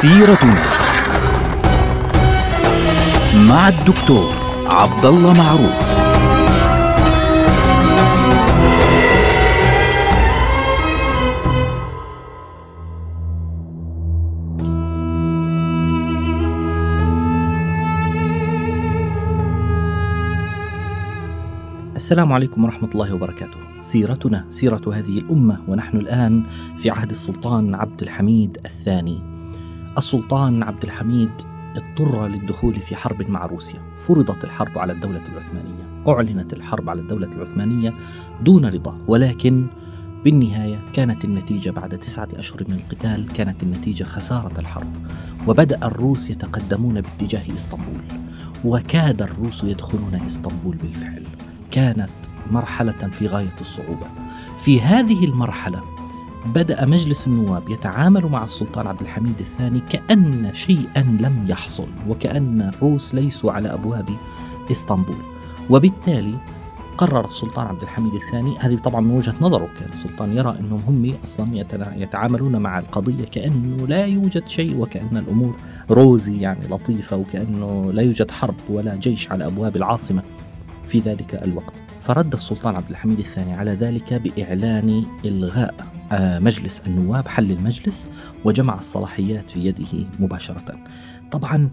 سيرتنا مع الدكتور عبد الله معروف السلام عليكم ورحمة الله وبركاته. سيرتنا سيرة هذه الأمة ونحن الآن في عهد السلطان عبد الحميد الثاني. السلطان عبد الحميد اضطر للدخول في حرب مع روسيا، فرضت الحرب على الدولة العثمانية، أعلنت الحرب على الدولة العثمانية دون رضا، ولكن بالنهاية كانت النتيجة بعد تسعة أشهر من القتال كانت النتيجة خسارة الحرب، وبدأ الروس يتقدمون باتجاه إسطنبول، وكاد الروس يدخلون إسطنبول بالفعل. كانت مرحلة في غاية الصعوبة. في هذه المرحلة بدأ مجلس النواب يتعامل مع السلطان عبد الحميد الثاني كأن شيئا لم يحصل وكأن الروس ليسوا على أبواب إسطنبول. وبالتالي قرر السلطان عبد الحميد الثاني هذه طبعا من وجهة نظره كان السلطان يرى أنهم هم أصلا يتعاملون مع القضية كأنه لا يوجد شيء وكأن الأمور روزي يعني لطيفة وكأنه لا يوجد حرب ولا جيش على أبواب العاصمة في ذلك الوقت. فرد السلطان عبد الحميد الثاني على ذلك بإعلان إلغاء آه، مجلس النواب حل المجلس وجمع الصلاحيات في يده مباشرة. طبعا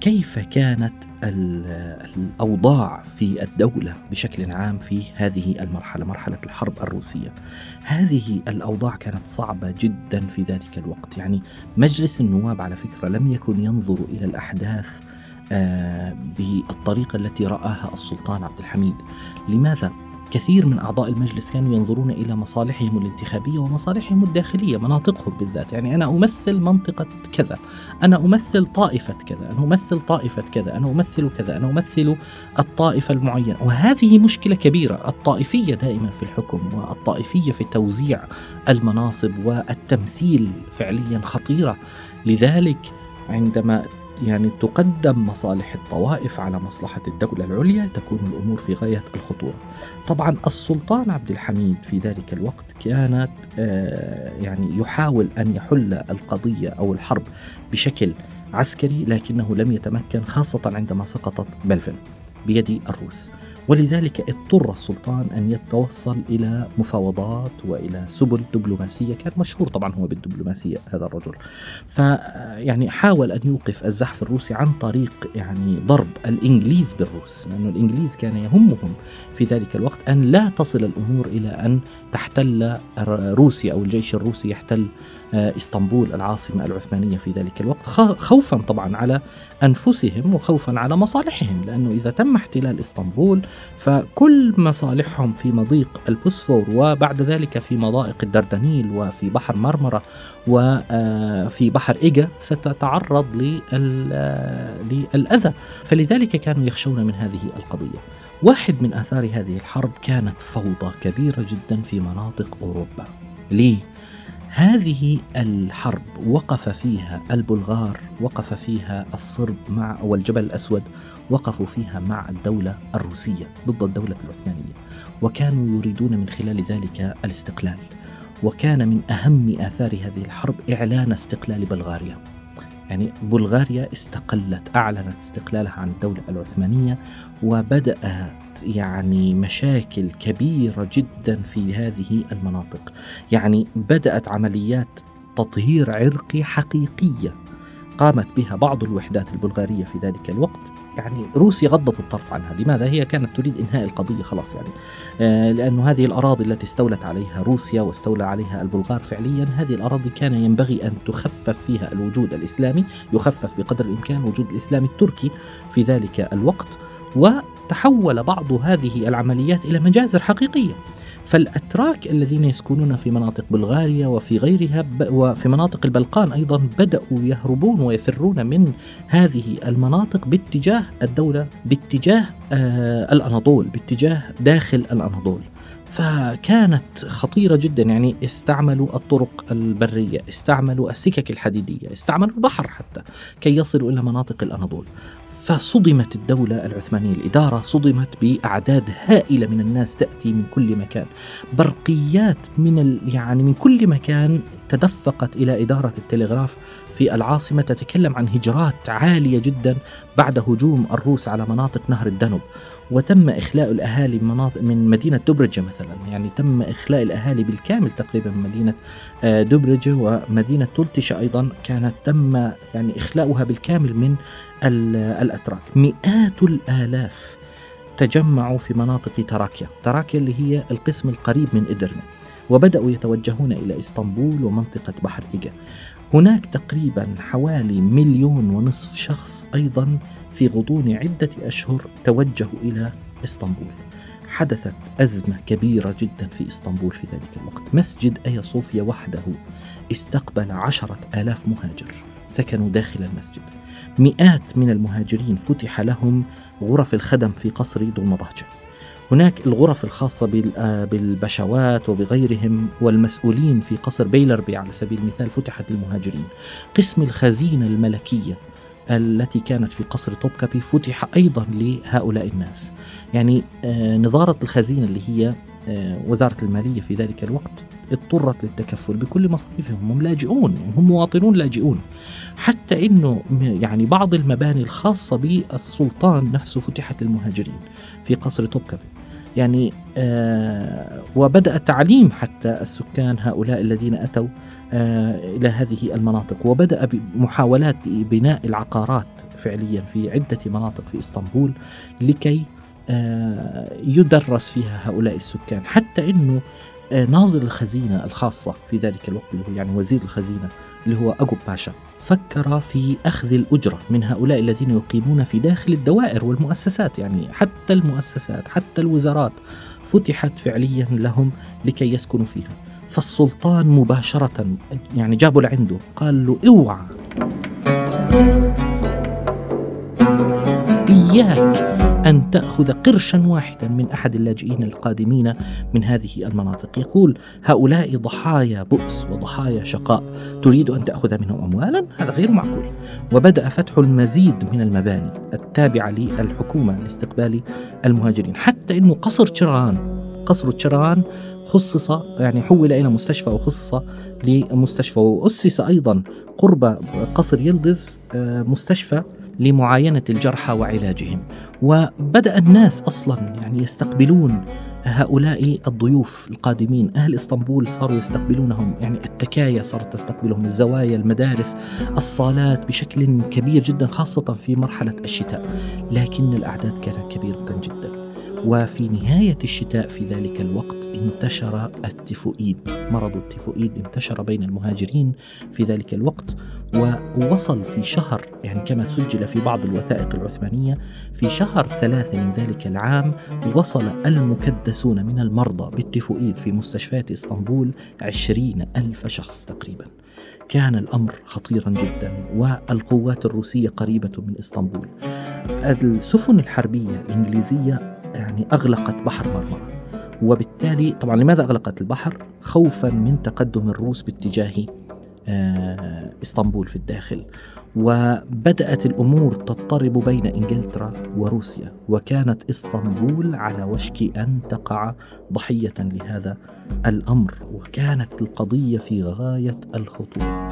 كيف كانت الأوضاع في الدولة بشكل عام في هذه المرحلة مرحلة الحرب الروسية؟ هذه الأوضاع كانت صعبة جدا في ذلك الوقت. يعني مجلس النواب على فكرة لم يكن ينظر إلى الأحداث آه، بالطريقة التي رآها السلطان عبد الحميد. لماذا؟ كثير من أعضاء المجلس كانوا ينظرون إلى مصالحهم الانتخابية ومصالحهم الداخلية مناطقهم بالذات يعني أنا أمثل منطقة كذا أنا أمثل طائفة كذا أنا أمثل طائفة كذا أنا أمثل كذا أنا أمثل الطائفة المعينة. وهذه مشكلة كبيرة الطائفية دائما في الحكم والطائفية في توزيع المناصب والتمثيل فعليا خطيرة. لذلك عندما يعني تقدم مصالح الطوائف على مصلحة الدولة العليا تكون الأمور في غاية الخطورة. طبعا السلطان عبد الحميد في ذلك الوقت كانت آه، يعني يحاول أن يحل القضية أو الحرب بشكل عسكري لكنه لم يتمكن خاصة عندما سقطت بلفن. بيد الروس. ولذلك اضطر السلطان أن يتوصل إلى مفاوضات وإلى سبل دبلوماسية كان مشهور طبعا هو بالدبلوماسية هذا الرجل. فيعني حاول أن يوقف الزحف الروسي عن طريق يعني ضرب الإنجليز بالروس لأن يعني الإنجليز كان يهمهم في ذلك الوقت أن لا تصل الأمور إلى أن تحتل روسيا أو الجيش الروسي يحتل آه، إسطنبول العاصمة العثمانية في ذلك الوقت خوفا طبعا على أنفسهم وخوفا على مصالحهم لأنه إذا تم احتلال إسطنبول فكل مصالحهم في مضيق البوسفور وبعد ذلك في مضائق الدردنيل وفي بحر مرمرة وفي آه، بحر إيجا ستتعرض للأذى. فلذلك كانوا يخشون من هذه القضية. واحد من آثار هذه الحرب كانت فوضى كبيرة جدا في مناطق أوروبا. ليه؟ هذه الحرب وقف فيها البلغار وقف فيها الصرب مع والجبل الأسود وقفوا فيها مع الدولة الروسية ضد الدولة العثمانية. وكانوا يريدون من خلال ذلك الاستقلال. وكان من أهم آثار هذه الحرب إعلان استقلال بلغاريا. يعني بلغاريا استقلت أعلنت استقلالها عن الدولة العثمانية وبدأت يعني مشاكل كبيرة جدا في هذه المناطق. يعني بدأت عمليات تطهير عرقي حقيقية قامت بها بعض الوحدات البلغارية في ذلك الوقت. يعني روسيا غضت الطرف عنها. لماذا؟ هي كانت تريد إنهاء القضية خلاص يعني. آه لأن هذه الأراضي التي استولت عليها روسيا واستولى عليها البلغار فعليا هذه الأراضي كان ينبغي أن تخفف فيها الوجود الإسلامي يخفف بقدر الإمكان وجود الإسلام التركي في ذلك الوقت وتحول بعض هذه العمليات إلى مجازر حقيقية. فالأتراك الذين يسكنون في مناطق بلغاريا وفي غيرها وفي مناطق البلقان أيضا بدأوا يهربون ويفرون من هذه المناطق باتجاه الدولة باتجاه آه الأناضول باتجاه داخل الأناضول. فكانت خطيرة جدا يعني استعملوا الطرق البرية استعملوا السكك الحديدية استعملوا البحر حتى كي يصلوا إلى مناطق الأناضول. فصدمت الدولة العثمانية الإدارة صدمت بأعداد هائلة من الناس تأتي من كل مكان. برقيات من ال يعني من كل مكان تدفقت إلى إدارة التلغراف في العاصمة تتكلم عن هجرات عالية جدا بعد هجوم الروس على مناطق نهر الدنب وتم إخلاء الأهالي من مناطق من مدينة دوبرجة مثلا. يعني تم إخلاء الأهالي بالكامل تقريبا من مدينة آه، دوبرجة ومدينة تلتشة أيضا. كانت تم يعني إخلاؤها بالكامل من الأتراك. مئات الآلاف تجمعوا في مناطق تراكيا. تراكيا اللي هي القسم القريب من إدرنا. وبدأوا يتوجهون إلى إسطنبول ومنطقة بحر إيجا. هناك تقريبا حوالي مليون ونصف شخص أيضا في غضون عدة أشهر توجهوا إلى إسطنبول. حدثت أزمة كبيرة جدا في إسطنبول في ذلك الوقت. مسجد أيا صوفيا وحده استقبل عشرة آلاف مهاجر. سكنوا داخل المسجد. مئات من المهاجرين فتح لهم غرف الخدم في قصر دولمباجة هناك الغرف الخاصة آه، بالبشوات وبغيرهم والمسؤولين في قصر بيلربي على سبيل المثال فتحت للمهاجرين. قسم الخزينة الملكية التي كانت في قصر توبكابي فتح أيضا لهؤلاء الناس. يعني آه، نظارة الخزينة اللي هي آه، وزارة المالية في ذلك الوقت اضطرت للتكفل بكل مصاريفهم. هم لاجئون هم مواطنون لاجئون. حتى إنه يعني بعض المباني الخاصة بالسلطان نفسه فتحت للمهاجرين في قصر توبكابي يعني آه وبدأ تعليم حتى السكان هؤلاء الذين أتوا إلى هذه المناطق. وبدأ بمحاولات بناء العقارات فعليا في عدة مناطق في إسطنبول لكي آه يدرس فيها هؤلاء السكان. حتى أنه آه، ناظر الخزينة الخاصة في ذلك الوقت اللي هو يعني وزير الخزينة اللي هو أجوب باشا فكر في أخذ الأجرة من هؤلاء الذين يقيمون في داخل الدوائر والمؤسسات. يعني حتى المؤسسات حتى الوزارات فتحت فعليا لهم لكي يسكنوا فيها. فالسلطان مباشرة يعني جابوا لعنده قال له اوعى. إياك أن تأخذ قرشا واحدا من أحد اللاجئين القادمين من هذه المناطق. يقول هؤلاء ضحايا بؤس وضحايا شقاء. تريد أن تأخذ منهم أموالا؟ هذا غير معقول. وبدأ فتح المزيد من المباني التابعة للحكومة لاستقبال المهاجرين حتى أنه قصر تشران. قصر تشران خصص يعني حول إلى مستشفى وخصص لمستشفى. وأسس أيضا قرب قصر يلدز آه، مستشفى لمعاينة الجرحى وعلاجهم. وبدأ الناس أصلا يعني يستقبلون هؤلاء الضيوف القادمين. أهل إسطنبول صاروا يستقبلونهم. يعني التكايا صارت تستقبلهم الزوايا المدارس الصالات بشكل كبير جدا خاصة في مرحلة الشتاء. لكن الأعداد كانت كبيرة جدا. وفي نهاية الشتاء في ذلك الوقت انتشر التيفوئيد. مرض التيفوئيد انتشر بين المهاجرين في ذلك الوقت ووصل في شهر يعني كما سجل في بعض الوثائق العثمانية في شهر ثلاثة من ذلك العام وصل المكدسون من المرضى بالتيفوئيد في مستشفيات إسطنبول عشرين ألف شخص تقريبا. كان الأمر خطيرا جدا والقوات الروسية قريبة من إسطنبول. السفن الحربية الإنجليزية يعني أغلقت بحر مرمرة. وبالتالي طبعا لماذا أغلقت البحر؟ خوفا من تقدم الروس باتجاه آه، إسطنبول في الداخل. وبدأت الأمور تضطرب بين إنجلترا وروسيا وكانت إسطنبول على وشك أن تقع ضحية لهذا الأمر وكانت القضية في غاية الخطورة.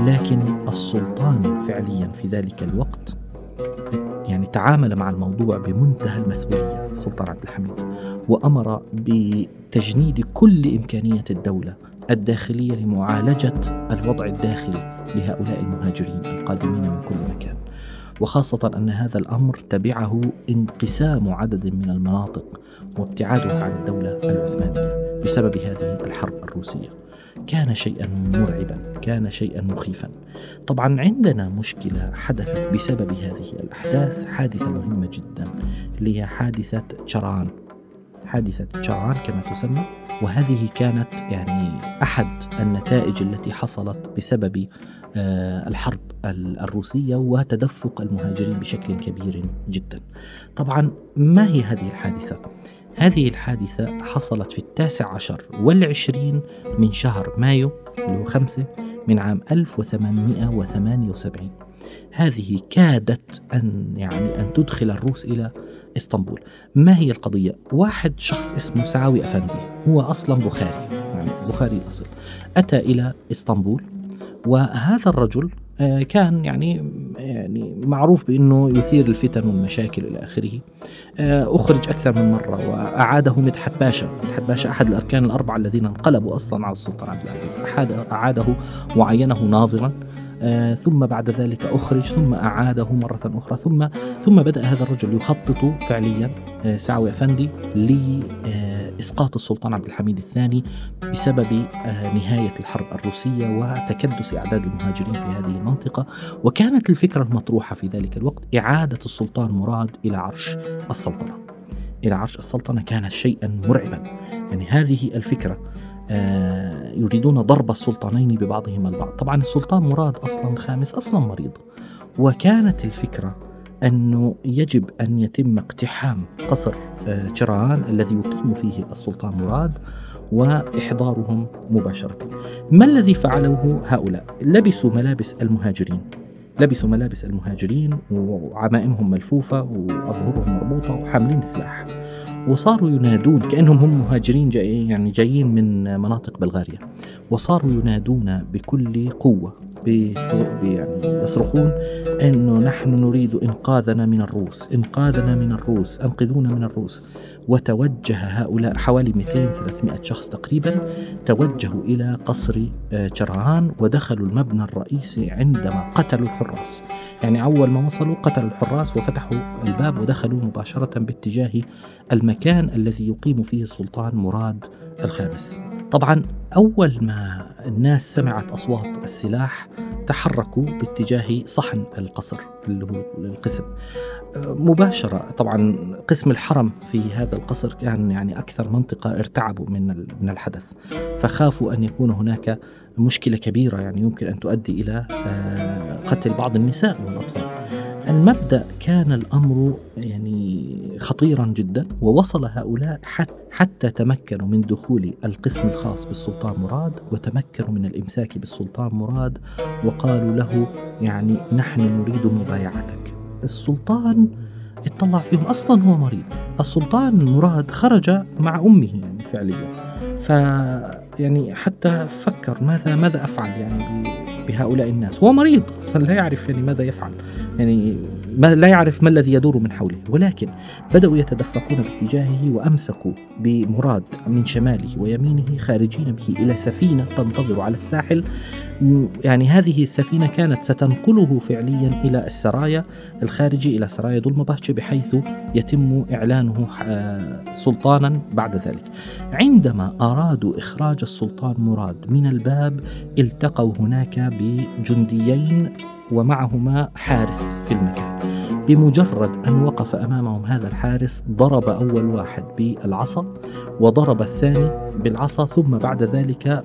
لكن السلطان فعليا في ذلك الوقت يعني تعامل مع الموضوع بمنتهى المسؤولية السلطان عبد الحميد وأمر بتجنيد كل إمكانية الدولة الداخلية لمعالجة الوضع الداخلي لهؤلاء المهاجرين القادمين من كل مكان. وخاصة أن هذا الأمر تبعه انقسام عدد من المناطق وابتعادها عن الدولة العثمانية بسبب هذه الحرب الروسية. كان شيئا مرعبا كان شيئا مخيفا. طبعا عندنا مشكلة حدثت بسبب هذه الأحداث حادثة مهمة جدا اللي هي حادثة شران. حادثة شران كما تسمى وهذه كانت يعني أحد النتائج التي حصلت بسبب آه، الحرب الروسية وتدفق المهاجرين بشكل كبير جدا. طبعا ما هي هذه الحادثة؟ هذه الحادثة حصلت في التاسع عشر والعشرين من شهر مايو اللي هو خمسة من عام 1878 هذه كادت أن يعني أن تدخل الروس إلى إسطنبول ما هي القضية؟ واحد شخص اسمه سعاوي أفندي هو أصلا بخاري يعني بخاري الأصل أتى إلى إسطنبول وهذا الرجل آه، كان يعني يعني معروف بأنه يثير الفتن والمشاكل إلى آخره. آه، أخرج أكثر من مرة وأعاده مدحت باشا، مدحت باشا أحد الأركان الأربعة الذين انقلبوا أصلا على السلطان عبد العزيز، أعاده وعينه ناظرا. آه، ثم بعد ذلك أخرج ثم أعاده مرة أخرى ثم ثم بدأ هذا الرجل يخطط فعليا آه، سعوي أفندي لإسقاط السلطان عبد الحميد الثاني بسبب آه، نهاية الحرب الروسية وتكدس أعداد المهاجرين في هذه المنطقة. وكانت الفكرة المطروحة في ذلك الوقت إعادة السلطان مراد إلى عرش السلطنة. إلى عرش السلطنة كانت شيئا مرعبا. يعني هذه الفكرة آه، يريدون ضرب السلطانين ببعضهما البعض. طبعا السلطان مراد أصلا خامس أصلا مريض. وكانت الفكرة أنه يجب أن يتم اقتحام قصر آه، الذي يقيم فيه السلطان مراد وإحضارهم مباشرة. ما الذي فعله هؤلاء؟ لبسوا ملابس المهاجرين. لبسوا ملابس المهاجرين وعمائمهم ملفوفة وأظهرهم مربوطة وحاملين سلاح. وصاروا ينادون كأنهم هم مهاجرين جاي يعني جايين من مناطق بلغاريا وصاروا ينادون بكل قوة يعني يصرخون أنه نحن نريد إنقاذنا من الروس، إنقاذنا من الروس، أنقذونا من الروس. وتوجه هؤلاء حوالي 200 300 شخص تقريبا توجهوا إلى قصر آه، ودخلوا المبنى الرئيسي عندما قتلوا الحراس. يعني أول ما وصلوا قتلوا الحراس وفتحوا الباب ودخلوا مباشرة باتجاه المكان الذي يقيم فيه السلطان مراد الخامس. طبعا أول ما الناس سمعت أصوات السلاح تحركوا باتجاه صحن القصر اللي هو القسم. مباشرة طبعا قسم الحرم في هذا القصر كان يعني أكثر منطقة ارتعبوا من من الحدث. فخافوا أن يكون هناك مشكلة كبيرة يعني يمكن أن تؤدي إلى آه، قتل بعض النساء والأطفال. المبدأ كان الأمر يعني خطيرا جدا ووصل هؤلاء حتى تمكنوا من دخول القسم الخاص بالسلطان مراد وتمكنوا من الإمساك بالسلطان مراد وقالوا له يعني نحن نريد مبايعتك. السلطان اطلع فيهم أصلا هو مريض. السلطان مراد خرج مع أمه يعني فعليا. ف يعني حتى فكر ماذا ماذا أفعل يعني بهؤلاء الناس. هو مريض لا يعرف يعني ماذا يفعل. يعني ما لا يعرف ما الذي يدور من حوله ولكن بدأوا يتدفقون باتجاهه وأمسكوا بمراد من شماله ويمينه خارجين به إلى سفينة تنتظر على الساحل. يعني هذه السفينة كانت ستنقله فعليا إلى السرايا الخارجي إلى سرايا دولمباتش بحيث يتم إعلانه آه، سلطانا بعد ذلك. عندما أرادوا إخراج السلطان مراد من الباب التقوا هناك بجنديين ومعهما حارس في المكان. بمجرد أن وقف أمامهم هذا الحارس ضرب أول واحد بالعصا وضرب الثاني بالعصا ثم بعد ذلك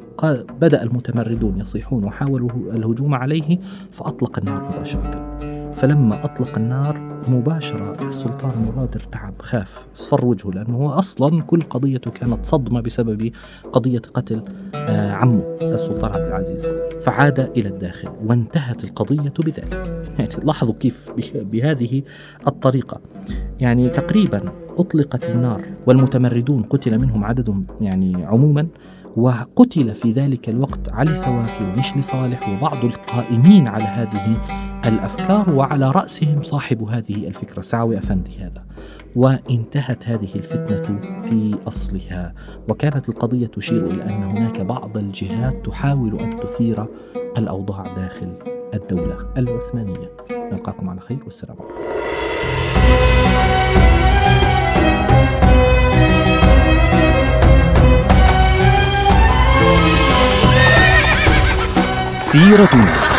بدأ المتمردون يصيحون وحاولوا الهجوم عليه فأطلق النار مباشرة. فلما أطلق النار مباشرة السلطان مراد ارتعب خاف اصفر وجهه لأنه هو أصلا كل قضيته كانت صدمة بسبب قضية قتل آه، عمه السلطان عبد العزيز. فعاد إلى الداخل وانتهت القضية بذلك. يعني لاحظوا كيف بهذه الطريقة. يعني تقريبا أطلقت النار والمتمردون قتل منهم عدد يعني عموما وقتل في ذلك الوقت علي سوافي ومشلي صالح وبعض القائمين على هذه الأفكار وعلى رأسهم صاحب هذه الفكرة سعوي أفندي هذا. وانتهت هذه الفتنة في أصلها. وكانت القضية تشير إلى أن هناك بعض الجهات تحاول أن تثير الأوضاع داخل الدولة العثمانية. نلقاكم على خير والسلام عليكم. سيرتنا.